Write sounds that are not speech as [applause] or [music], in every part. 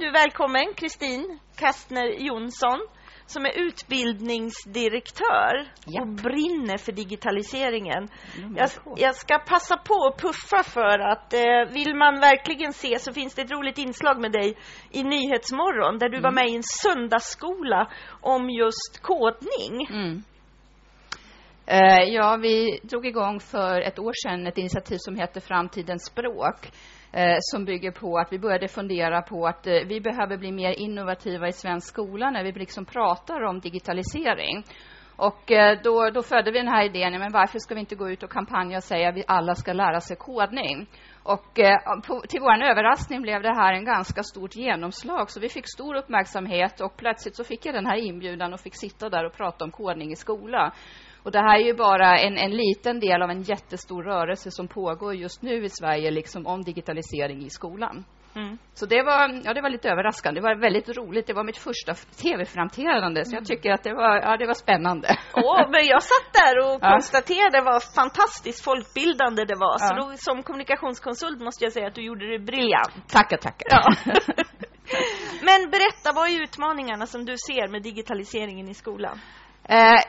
Du är välkommen, Kristin Kastner Jonsson som är utbildningsdirektör Ja. och brinner för digitaliseringen. Mm, Jag, jag ska passa på att puffa för att eh, vill man verkligen se så finns det ett roligt inslag med dig i Nyhetsmorgon där du var med i en söndagsskola om just kodning. Mm. Eh, ja, vi drog igång för ett år sedan ett initiativ som heter Framtidens språk eh, som bygger på att vi började fundera på att eh, vi behöver bli mer innovativa i svensk skola när vi liksom pratar om digitalisering. Och eh, då, då födde vi den här idén, men varför ska vi inte gå ut och kampanja och säga att vi alla ska lära sig kodning? Och eh, på, till vår överraskning blev det här en ganska stort genomslag, så vi fick stor uppmärksamhet och plötsligt så fick jag den här inbjudan och fick sitta där och prata om kodning i skolan. Och det här är ju bara en, en liten del av en jättestor rörelse som pågår just nu i Sverige, liksom om digitalisering i skolan. Mm. Så det var, ja, det var lite överraskande. Det var väldigt roligt. Det var mitt första tv-framträdande, så jag tycker att det var, ja, det var spännande. Åh, men jag satt där och [laughs] Ja. konstaterade vad fantastiskt folkbildande det var. Så Ja. då, som kommunikationskonsult måste jag säga att du gjorde det briljant. tackar, tackar. Ja. [laughs] Men berätta, vad är utmaningarna som du ser med digitaliseringen i skolan? Eh,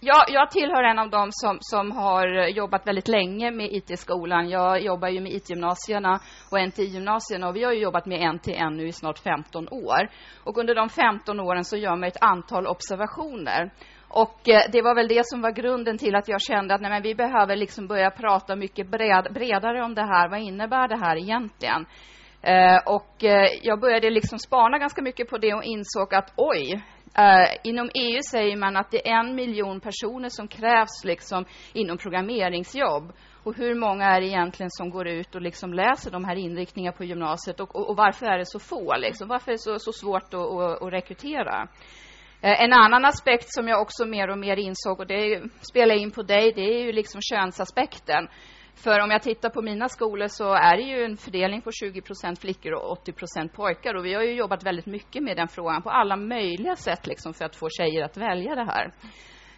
jag, jag tillhör en av dem som, som har jobbat väldigt länge med IT i skolan. Jag jobbar ju med IT-gymnasierna och NT-gymnasierna och vi har ju jobbat med NTN nu i snart 15 år. Och under de 15 åren så gör man ett antal observationer. Och eh, det var väl det som var grunden till att jag kände att nej, men vi behöver liksom börja prata mycket bred, bredare om det här. Vad innebär det här egentligen? Eh, och eh, jag började liksom spana ganska mycket på det och insåg att oj, Uh, inom EU säger man att det är en miljon personer som krävs liksom inom programmeringsjobb. Och hur många är det egentligen som går ut och liksom läser de här inriktningarna på gymnasiet och, och, och varför är det så få? Liksom? Varför är det så, så svårt att, att, att rekrytera? Eh, en annan aspekt som jag också mer och mer insåg, och det spelar in på dig, det är ju liksom könsaspekten. För om jag tittar på mina skolor så är det ju en fördelning på 20% flickor och 80% pojkar. Och vi har ju jobbat väldigt mycket med den frågan på alla möjliga sätt liksom för att få tjejer att välja det här.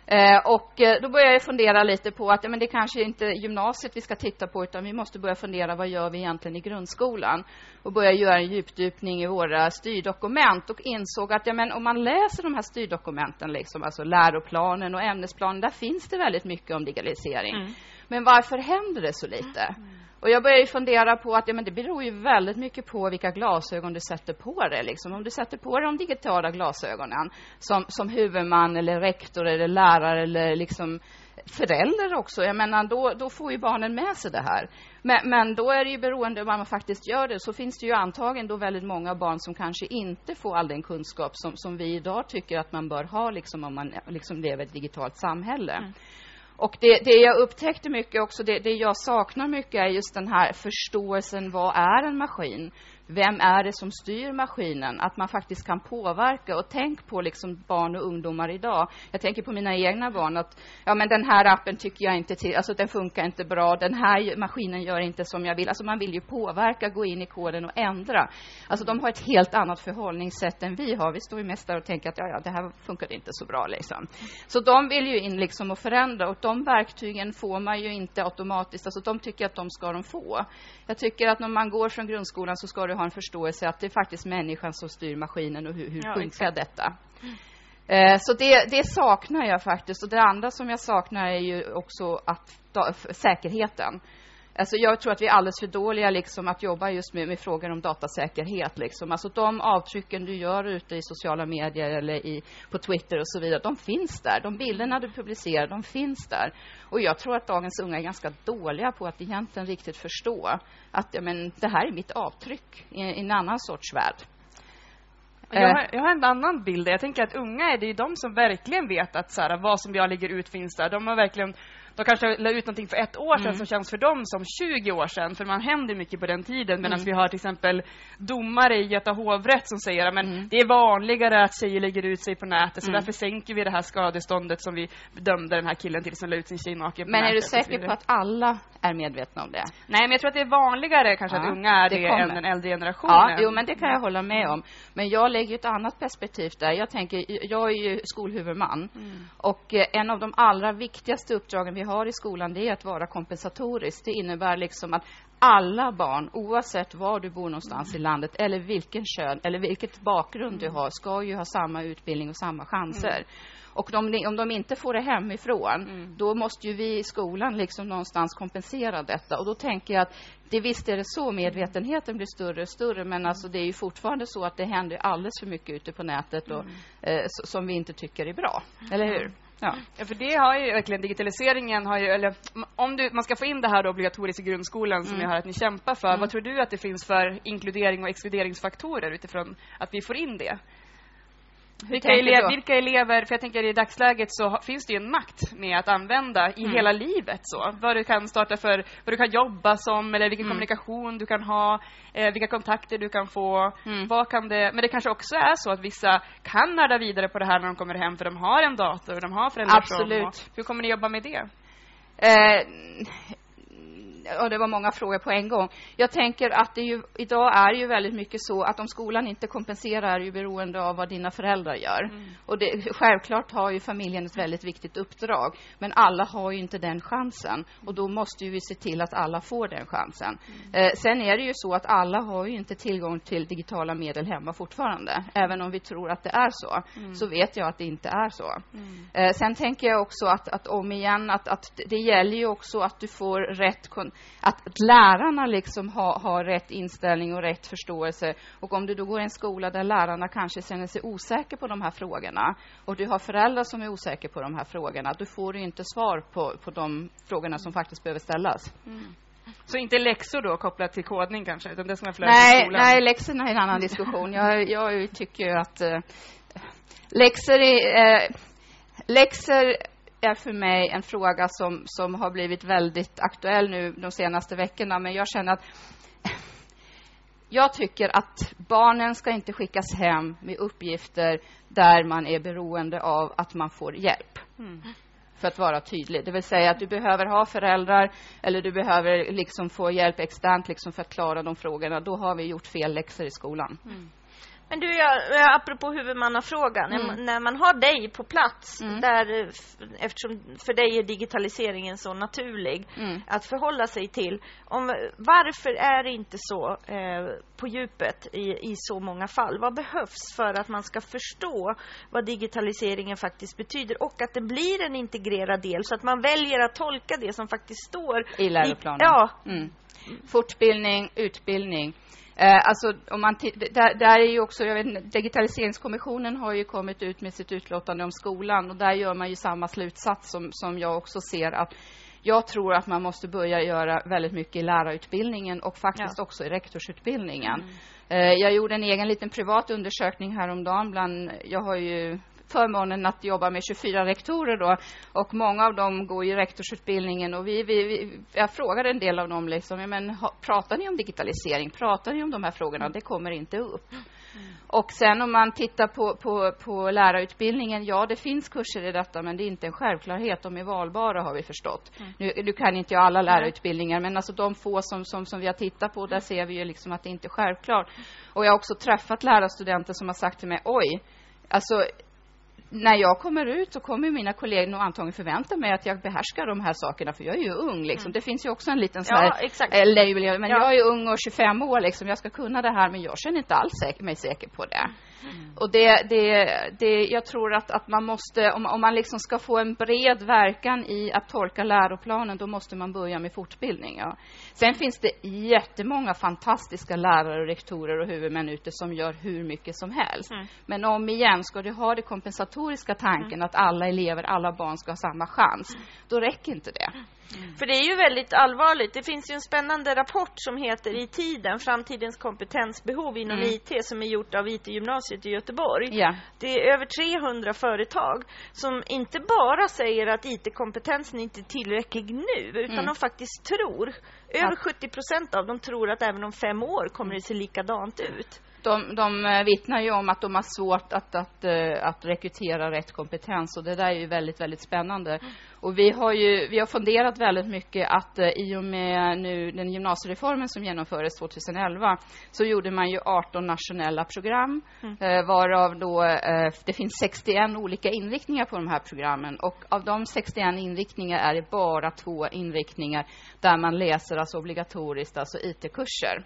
Eh, och eh, då började jag fundera lite på att ja, men det kanske inte är gymnasiet vi ska titta på utan vi måste börja fundera vad gör vi egentligen i grundskolan och börja göra en djupdykning i våra styrdokument och insåg att ja, men om man läser de här styrdokumenten, liksom, alltså läroplanen och ämnesplanen, där finns det väldigt mycket om digitalisering. Mm. Men varför händer det så lite? Och jag började ju fundera på att ja, men det beror ju väldigt mycket på vilka glasögon du sätter på dig. Liksom. Om du sätter på dig de digitala glasögonen som, som huvudman eller rektor eller lärare eller liksom förälder också, jag menar, då, då får ju barnen med sig det här. Men, men då är det ju beroende av vad man faktiskt gör det, så finns det ju antagligen då väldigt många barn som kanske inte får all den kunskap som, som vi idag tycker att man bör ha liksom, om man liksom lever i ett digitalt samhälle. Mm. Och det, det jag upptäckte mycket också, det, det jag saknar mycket är just den här förståelsen, vad är en maskin? Vem är det som styr maskinen? Att man faktiskt kan påverka. Och tänk på liksom barn och ungdomar idag. Jag tänker på mina egna barn. att ja, men Den här appen tycker jag inte till, alltså den funkar inte bra. Den här maskinen gör inte som jag vill. Alltså man vill ju påverka, gå in i koden och ändra. Alltså de har ett helt annat förhållningssätt än vi har. Vi står ju mest där och tänker att ja, ja, det här funkar inte så bra. Liksom. Så de vill ju in liksom och förändra. Och de verktygen får man ju inte automatiskt. Alltså de tycker att de ska de få. Jag tycker att när man går från grundskolan så ska du ha en förståelse att det är faktiskt människan som styr maskinen och hur, hur Ja, funkar detta. Eh, Så det, det saknar jag faktiskt. Och det andra som jag saknar är ju också att, da, säkerheten. Alltså jag tror att vi är alldeles för dåliga liksom att jobba just med, med frågor om datasäkerhet. Liksom. Alltså de avtrycken du gör ute i sociala medier eller i, på Twitter och så vidare, de finns där. De bilderna du publicerar, de finns där. Och jag tror att dagens unga är ganska dåliga på att egentligen riktigt förstå att ja, men, det här är mitt avtryck i, i en annan sorts värld. Jag Eh. har, jag har en annan bild. Jag tänker att unga är det ju de som verkligen vet att så här, vad som jag lägger ut finns där. De har verkligen de kanske la ut någonting för ett år sedan Mm. som känns för dem som 20 år sedan, för man händer mycket på den tiden. Medan Mm. vi har till exempel domare i Göta hovrätt som säger att Mm. det är vanligare att tjejer lägger ut sig på nätet, så Mm. därför sänker vi det här skadeståndet som vi dömde den här killen till som la ut sin tjej naken på Men är nätet. du och så säker på att alla är medvetna om det? Nej, men jag tror att det är vanligare kanske Ja, att unga är det det, än den äldre generationen. Ja, jo, men det kan jag hålla med om. Men jag lägger ett annat perspektiv där. Jag tänker, jag är ju skolhuvudman Mm. och eh, en av de allra viktigaste uppdragen vi har i skolan det är att vara kompensatorisk. Det innebär liksom att alla barn, oavsett var du bor någonstans mm. i landet eller vilken kön eller vilket bakgrund mm. du har, ska ju ha samma utbildning och samma chanser. Mm. Och de, om de inte får det hemifrån, mm. då måste ju vi i skolan liksom någonstans kompensera detta. Och då tänker jag att det visst är det så, medvetenheten blir större och större, men alltså det är ju fortfarande så att det händer alldeles för mycket ute på nätet och, mm. eh, som vi inte tycker är bra. Eller hur? Ja. ja, för det har ju verkligen digitaliseringen har ju, eller om du, man ska få in det här obligatoriskt i grundskolan som mm. jag hör att ni kämpar för, mm. vad tror du att det finns för inkludering och exkluderingsfaktorer utifrån att vi får in det? Vilka, elev, vilka, elever, för jag tänker i dagsläget så finns det ju en makt med att använda i mm. hela livet så. Vad du kan starta för, vad du kan jobba som eller vilken mm. kommunikation du kan ha, eh, vilka kontakter du kan få. Mm. Vad kan det, men det kanske också är så att vissa kan nörda vidare på det här när de kommer hem för de har en dator och de har föräldrar Absolut. Hur kommer ni jobba med det? Eh, och det var många frågor på en gång. Jag tänker att det ju, idag är ju väldigt mycket så att om skolan inte kompenserar är ju beroende av vad dina föräldrar gör. Mm. Och det, självklart har ju familjen ett väldigt viktigt uppdrag, men alla har ju inte den chansen. Och då måste ju vi se till att alla får den chansen. Mm. Eh, sen är det ju så att alla har ju inte tillgång till digitala medel hemma fortfarande. Även om vi tror att det är så, mm. så vet jag att det inte är så. Mm. Eh, sen tänker jag också att, att om igen, att, att det gäller ju också att du får rätt att, att lärarna liksom har, har rätt inställning och rätt förståelse. Och om du då går i en skola där lärarna kanske känner sig osäkra på de här frågorna och du har föräldrar som är osäkra på de här frågorna, då får du inte svar på, på de frågorna som faktiskt behöver ställas. Mm. Så inte läxor då kopplat till kodning kanske, utan det som är nej, nej, läxorna är en annan diskussion. Jag, jag tycker att eh, läxor är, eh, läxor är för mig en fråga som, som har blivit väldigt aktuell nu de senaste veckorna. Men jag känner att [laughs] jag tycker att barnen ska inte skickas hem med uppgifter där man är beroende av att man får hjälp. Mm. För att vara tydlig. Det vill säga att du behöver ha föräldrar eller du behöver liksom få hjälp externt liksom för att klara de frågorna. Då har vi gjort fel läxor i skolan. Mm. Men du, jag, apropå huvudmannafrågan, mm. när man har dig på plats, mm. där, eftersom för dig är digitaliseringen så naturlig mm. att förhålla sig till. Om, varför är det inte så eh, på djupet i, i så många fall? Vad behövs för att man ska förstå vad digitaliseringen faktiskt betyder och att det blir en integrerad del så att man väljer att tolka det som faktiskt står i läroplanen? I, ja. Mm. Fortbildning, utbildning. Eh, alltså, om man där, där, är ju också, jag vet, Digitaliseringskommissionen har ju kommit ut med sitt utlåtande om skolan och där gör man ju samma slutsats som, som jag också ser att jag tror att man måste börja göra väldigt mycket i lärarutbildningen och faktiskt ja. också i rektorsutbildningen. Mm. Eh, jag gjorde en egen liten privat undersökning häromdagen bland, jag har ju förmånen att jobba med 24 rektorer då och många av dem går i rektorsutbildningen och vi, vi, vi jag frågade en del av dem liksom, men pratar ni om digitalisering? Pratar ni om de här frågorna? Det kommer inte upp. Mm. Och sen om man tittar på, på, på lärarutbildningen, ja det finns kurser i detta men det är inte en självklarhet, de är valbara har vi förstått. Mm. Nu, nu kan inte jag alla lärarutbildningar men alltså de få som, som, som vi har tittat på, där ser vi ju liksom att det inte är självklart. Och jag har också träffat lärarstudenter som har sagt till mig, oj, alltså när jag kommer ut så kommer mina kollegor nog antagligen förvänta mig att jag behärskar de här sakerna, för jag är ju ung. Liksom. Mm. Det finns ju också en liten sån ja, här label, men ja. jag är ung och 25 år, liksom. jag ska kunna det här, men jag känner inte alls säker, mig säker på det. Mm. Och det, det, det, jag tror att, att man måste, om, om man liksom ska få en bred verkan i att tolka läroplanen, då måste man börja med fortbildning. Ja. Sen finns det jättemånga fantastiska lärare, och rektorer och huvudmän ute som gör hur mycket som helst. Mm. Men om igen, ska du ha den kompensatoriska tanken mm. att alla elever, alla barn ska ha samma chans, då räcker inte det. Mm. För det är ju väldigt allvarligt. Det finns ju en spännande rapport som heter I tiden, framtidens kompetensbehov inom mm. IT som är gjort av IT-gymnasiet i Göteborg. Yeah. Det är över 300 företag som inte bara säger att IT-kompetensen inte är tillräcklig nu, utan mm. de faktiskt tror, över 70 procent av dem tror att även om fem år kommer det se likadant ut de, de eh, vittnar ju om att de har svårt att, att, eh, att rekrytera rätt kompetens och det där är ju väldigt, väldigt spännande. Och vi har ju vi har funderat väldigt mycket att eh, i och med nu den gymnasiereformen som genomfördes 2011 så gjorde man ju 18 nationella program mm. varav då det finns 61 olika inriktningar på de här programmen och av de 61 inriktningar är det bara två inriktningar där man läser alltså obligatoriskt, alltså IT-kurser.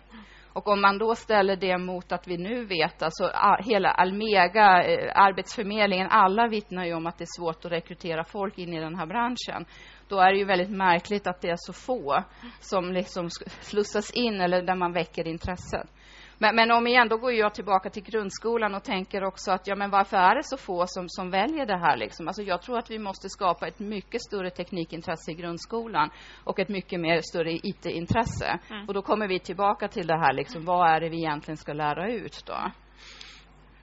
Och om man då ställer det mot att vi nu vet, alltså hela Almega, eh, Arbetsförmedlingen, alla vittnar ju om att det är svårt att rekrytera folk in i den här branschen. Då är det ju väldigt märkligt att det är så få som liksom slussas in eller där man väcker intresset. Men, men om igen, då går jag tillbaka till grundskolan och tänker också att ja, men varför är det så få som, som väljer det här? Liksom? Alltså jag tror att vi måste skapa ett mycket större teknikintresse i grundskolan och ett mycket mer större IT-intresse. Mm. Och då kommer vi tillbaka till det här, liksom, vad är det vi egentligen ska lära ut då?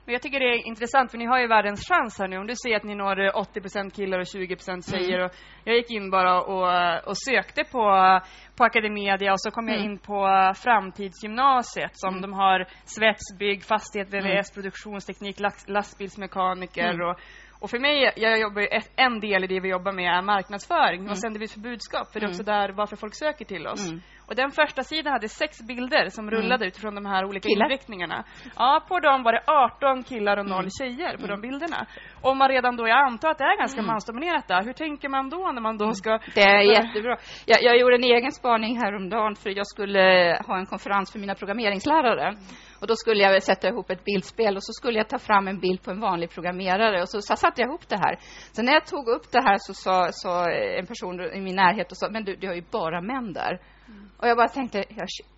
Men jag tycker det är intressant, för ni har ju världens chans här nu. Om du säger att ni når 80% killar och 20 tjejer. Mm. Och jag gick in bara och, och sökte på, på Academedia och så kom mm. jag in på Framtidsgymnasiet som mm. de har svetsbygg, fastighet, VVS, mm. produktionsteknik, lastbilsmekaniker mm. och och för mig, jag jobbar ett, en del i det vi jobbar med är marknadsföring. Mm. Vad sänder vi för budskap? För det är också där varför folk söker till oss. Mm. Och den första sidan hade sex bilder som mm. rullade utifrån de här olika killar. inriktningarna. Ja, på dem var det 18 killar och noll mm. tjejer på de mm. bilderna. Om man redan då, jag antar att det är ganska mm. mansdominerat där. Hur tänker man då när man då ska... Det är [laughs] jättebra. Jag, jag gjorde en egen spaning häromdagen för jag skulle ha en konferens för mina programmeringslärare. Och då skulle jag sätta ihop ett bildspel och så skulle jag ta fram en bild på en vanlig programmerare och så, så satte jag ihop det här. Sen när jag tog upp det här så sa, så en person i min närhet och sa, men du, du har ju bara män där. Och jag bara tänkte,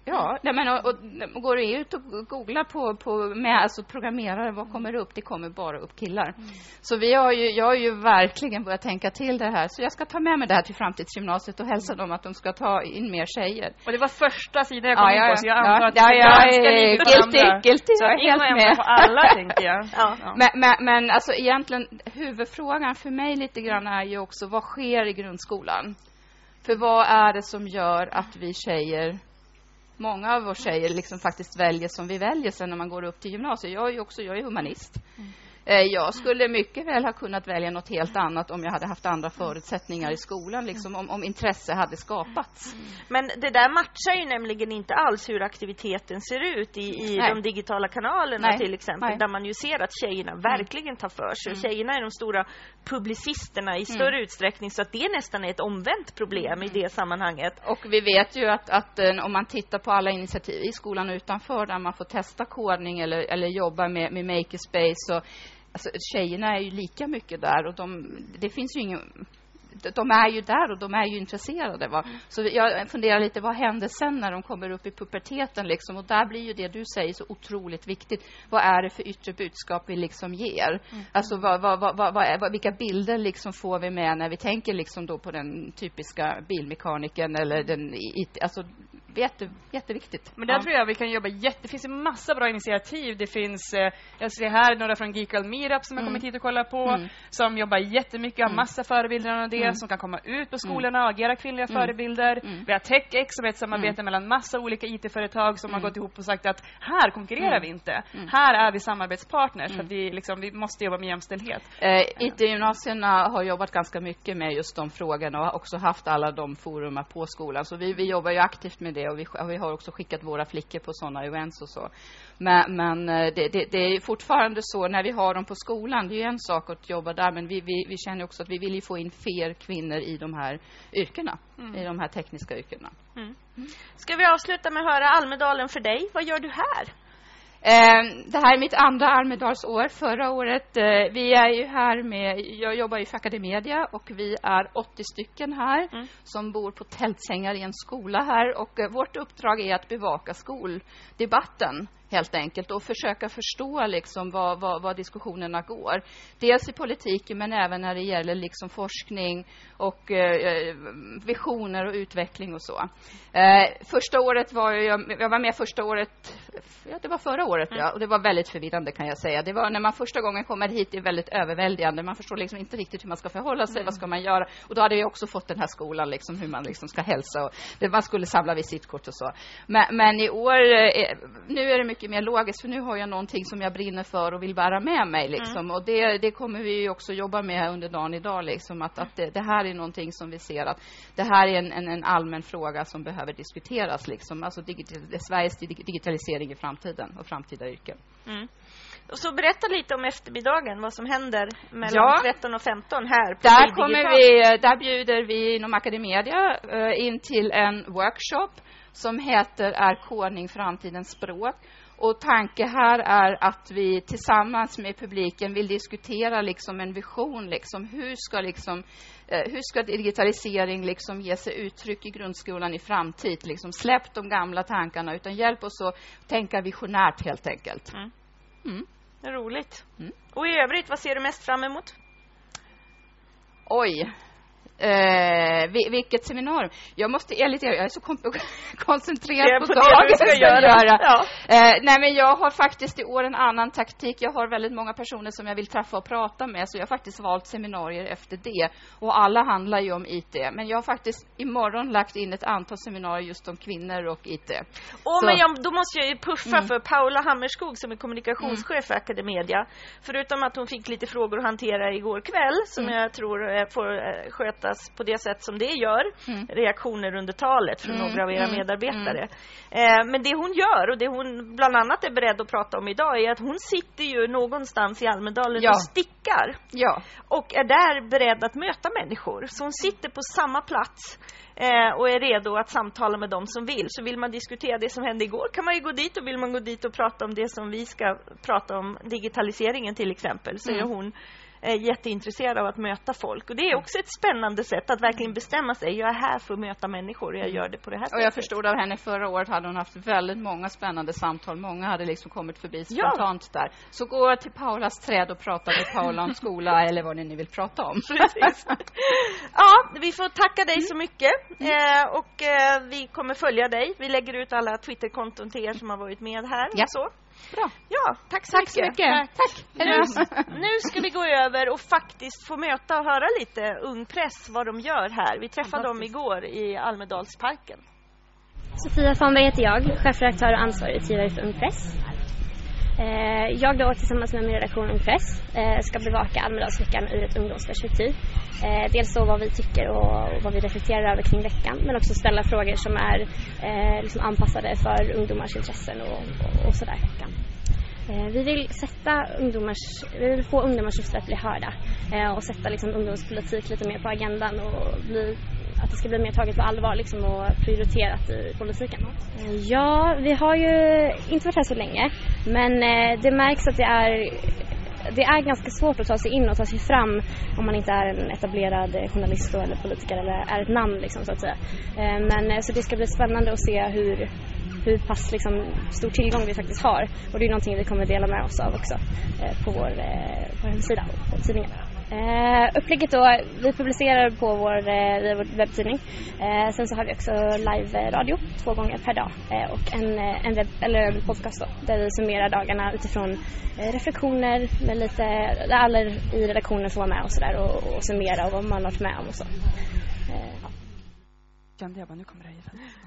ja, nej men och, och, går du ut och googlar på, på med, alltså programmerare, vad kommer upp? Det kommer bara upp killar. Mm. Så vi har ju, jag har ju verkligen börjat tänka till det här. Så jag ska ta med mig det här till framtidsgymnasiet och hälsa dem att de ska ta in mer tjejer. Och det var första sidan jag kom ja, in på, så jag antar ja, att ja, det är ganska lite guilty, guilty, Så jag är helt med. på alla, tänker jag. [laughs] ja. ja. Men, men, men alltså egentligen, huvudfrågan för mig lite grann är ju också, vad sker i grundskolan? För vad är det som gör att vi tjejer, många av oss tjejer, liksom faktiskt väljer som vi väljer sen när man går upp till gymnasiet? Jag är också, jag är humanist. Mm. Eh, jag skulle mycket väl ha kunnat välja något helt annat om jag hade haft andra förutsättningar i skolan, liksom, om, om intresse hade skapats. Men det där matchar ju nämligen inte alls hur aktiviteten ser ut i, i de digitala kanalerna Nej. till exempel, Nej. där man ju ser att tjejerna mm. verkligen tar för sig. Mm. Tjejerna är de stora publicisterna i mm. större mm. utsträckning, så att det nästan är ett omvänt problem i det sammanhanget. Och vi vet ju att, att eh, om man tittar på alla initiativ i skolan utanför, där man får testa kodning eller, eller jobba med, med makerspace och Alltså, tjejerna är ju lika mycket där och de, det finns ju ingen de är ju där och de är ju intresserade. Va? Så jag funderar lite, vad händer sen när de kommer upp i puberteten? Liksom? Och där blir ju det du säger så otroligt viktigt. Vad är det för yttre budskap vi liksom ger? Mm. Alltså, vad, vad, vad, vad, vilka bilder liksom får vi med när vi tänker liksom då på den typiska bilmekanikern eller den... Alltså, Jätte, jätteviktigt. Men där ja. tror jag vi kan jobba jätte... Det finns en massa bra initiativ. Det finns, eh, jag ser här några från Geekal Meetup som mm. jag kommit hit och kollat på, mm. som jobbar jättemycket, har mm. massa förebilder av det, mm. som kan komma ut på mm. skolorna och agera kvinnliga mm. förebilder. Vi har TechX som är ett samarbete mellan massa olika IT-företag som har gått ihop och sagt att här konkurrerar vi inte. Här är vi samarbetspartners för att vi, liksom, vi måste jobba med jämställdhet. Eh, IT-gymnasierna har jobbat ganska mycket med just de frågorna och har också haft alla de forumen på skolan. Så vi, vi jobbar ju aktivt med det och vi, och vi har också skickat våra flickor på sådana events och så. Men, men eh, det, det, det, är fortfarande så när vi har dem på skolan, det är en sak att jobba där, men vi, vi, vi känner också att vi vill få in fler kvinnor i de här yrkena, mm. i de här tekniska yrkena. Mm. Ska vi avsluta med att höra Almedalen för dig? Vad gör du här? Eh, det här är mitt andra Almedalsår. Förra året, eh, vi är ju här med, jag jobbar ju för Academedia och vi är 80 stycken här mm. som bor på tältsängar i en skola här och eh, vårt uppdrag är att bevaka skoldebatten helt enkelt och försöka förstå liksom vad, vad, vad, diskussionerna går. Dels i politiken men även när det gäller liksom forskning och eh, visioner och utveckling och så. Eh, första året var jag, jag var med första året, ja, det var förra året mm. ja, och det var väldigt förvirrande kan jag säga. Det var när man första gången kommer hit, det är väldigt överväldigande. Man förstår liksom inte riktigt hur man ska förhålla sig, mm. vad ska man göra? Och då hade jag också fått den här skolan liksom hur man liksom ska hälsa och det, man skulle samla visitkort och så. Men, men i år, eh, nu är det mycket mycket mer logiskt för nu har jag någonting som jag brinner för och vill bära med mig liksom. Mm. Och det, det kommer vi också jobba med under dagen idag liksom att, att det, det, här är någonting som vi ser att det här är en, en, en allmän fråga som behöver diskuteras liksom. Alltså digital, Sveriges digitalisering i framtiden och framtida yrken. Mm. Och så berätta lite om eftermiddagen, vad som händer mellan ja. 13 och 15 här på där, kommer vi, där bjuder vi inom Academedia uh, in till en workshop som heter Är kodning framtidens språk? Och tanke här är att vi tillsammans med publiken vill diskutera liksom en vision. Liksom, hur, ska liksom, eh, hur ska digitalisering liksom ge sig uttryck i grundskolan i framtid? Liksom, släpp de gamla tankarna, utan hjälp oss att tänka visionärt, helt enkelt. Mm. Mm. Roligt. Mm. Och i övrigt, vad ser du mest fram emot? Oj, Eh, vilket seminarium? Jag måste ärligt jag är så [laughs] koncentrerad på, på dagen. Det ska göra. göra. Ja. Eh, nej, men jag har faktiskt i år en annan taktik. Jag har väldigt många personer som jag vill träffa och prata med, så jag har faktiskt valt seminarier efter det. Och alla handlar ju om IT. Men jag har faktiskt imorgon lagt in ett antal seminarier just om kvinnor och IT. Oh, men jag, då måste jag ju puffa mm. för Paula Hammerskog som är kommunikationschef mm. för Academedia. Förutom att hon fick lite frågor att hantera igår kväll, som mm. jag tror eh, får eh, sköta uppfattas på det sätt som det gör. Mm. Reaktioner under talet från mm. några av era mm. medarbetare. Mm. Eh, men det hon gör och det hon bland annat är beredd att prata om idag är att hon sitter ju någonstans i Almedalen ja. och stickar. Ja. Och är där beredd att möta människor. Så hon sitter på samma plats eh, och är redo att samtala med dem som vill. Så vill man diskutera det som hände igår kan man ju gå dit och vill man gå dit och prata om det som vi ska prata om, digitaliseringen till exempel, så är mm. hon är jätteintresserad av att möta folk. Och det är också ett spännande sätt att verkligen bestämma sig. Jag är här för att möta människor och jag gör det på det här sättet. Och jag förstod av henne förra året hade hon haft väldigt många spännande samtal. Många hade liksom kommit förbi spontant ja. där. Så gå till Paulas träd och prata med Paula om [laughs] skola eller vad ni nu vill prata om. [laughs] ja, vi får tacka dig så mycket. Eh, och eh, vi kommer följa dig. Vi lägger ut alla Twitterkonton till er som har varit med här. Ja. Så. Bra. Ja, tack så tack mycket. Så mycket. Tack. Nu, nu ska vi gå över och faktiskt få möta och höra lite Ung Press, vad de gör här. Vi träffade dem igår i Almedalsparken. Sofia Fanberg heter jag, chefredaktör och ansvarig utgivare för Ung Press. Eh, jag då tillsammans med min redaktion Ung Press eh, ska bevaka Almedalsveckan ur ett ungdomsperspektiv. Eh, dels då vad vi tycker och vad vi reflekterar över kring veckan men också ställa frågor som är eh, liksom anpassade för ungdomars intressen och, och, och sådär. Eh, vi vill sätta ungdomars, vi vill få ungdomars röster att bli hörda eh, och sätta liksom ungdomspolitik lite mer på agendan och bli att det ska bli mer taget på allvar liksom, och prioriterat i politiken? Ja, vi har ju inte varit här så länge men eh, det märks att det är det är ganska svårt att ta sig in och ta sig fram om man inte är en etablerad journalist eller politiker eller är ett namn liksom, så att säga. Eh, men eh, så det ska bli spännande att se hur, hur pass liksom, stor tillgång vi faktiskt har och det är någonting vi kommer dela med oss av också eh, på vår, eh, på vår hemsida och på tidningen. Eh, upplägget då, vi publicerar på vår, eh, vår webbtidning. Eh, sen så har vi också live-radio två gånger per dag eh, och en, eh, en, webb, eller en podcast då, där vi summerar dagarna utifrån eh, reflektioner med lite, där alla i redaktionen får vara med och sådär och, och summera och vad man har varit med om och så. Ja. Kände jag bara, nu kommer det här